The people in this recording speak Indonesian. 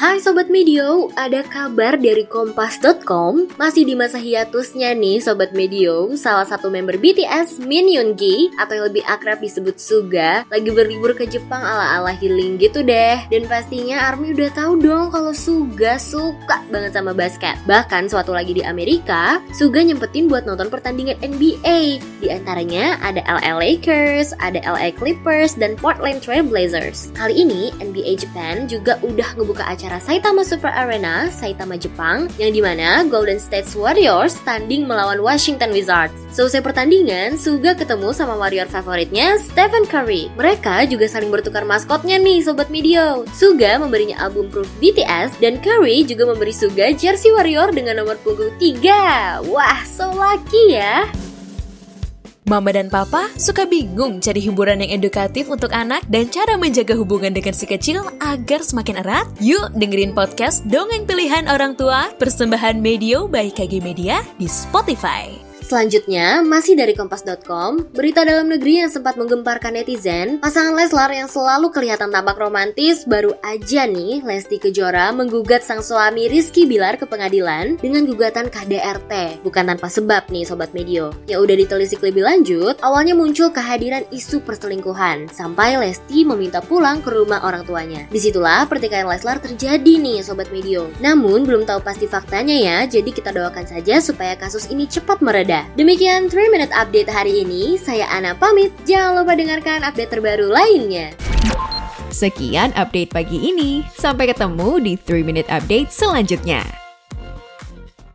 Hai Sobat Medio, ada kabar dari Kompas.com Masih di masa hiatusnya nih Sobat Medio. Salah satu member BTS, Min Yoongi Atau yang lebih akrab disebut Suga Lagi berlibur ke Jepang ala-ala healing gitu deh. Dan pastinya ARMY udah tahu dong kalau Suga suka banget sama basket. Bahkan suatu lagi di Amerika Suga nyempetin buat nonton pertandingan NBA Di antaranya ada LA Lakers, ada LA Clippers, dan Portland Trail Blazers Kali ini NBA Japan juga udah ngebuka acara acara Saitama Super Arena, Saitama Jepang, yang di mana Golden State Warriors tanding melawan Washington Wizards. Selesai pertandingan, Suga ketemu sama warrior favoritnya, Stephen Curry. Mereka juga saling bertukar maskotnya nih, Sobat Medio. Suga memberinya album Proof BTS, dan Curry juga memberi Suga jersey warrior dengan nomor punggung 3. Wah, so lucky ya! Mama dan Papa suka bingung cari hiburan yang edukatif untuk anak dan cara menjaga hubungan dengan si kecil agar semakin erat? Yuk dengerin podcast Dongeng Pilihan Orang Tua persembahan Medio by KG Media di Spotify. Selanjutnya, masih dari Kompas.com, berita dalam negeri yang sempat menggemparkan netizen, pasangan Leslar yang selalu kelihatan tampak romantis baru aja nih Lesti Kejora menggugat sang suami Rizky Bilar ke pengadilan dengan gugatan KDRT. Bukan tanpa sebab nih Sobat Medio. Ya udah ditelisik lebih lanjut, awalnya muncul kehadiran isu perselingkuhan, sampai Lesti meminta pulang ke rumah orang tuanya. Di situlah pertikaian Leslar terjadi nih Sobat Medio. Namun belum tahu pasti faktanya ya, jadi kita doakan saja supaya kasus ini cepat mereda. Demikian 3 Minute Update hari ini. Saya Ana pamit. Jangan lupa dengarkan update terbaru lainnya. Sekian update pagi ini. Sampai ketemu di 3 Minute Update selanjutnya.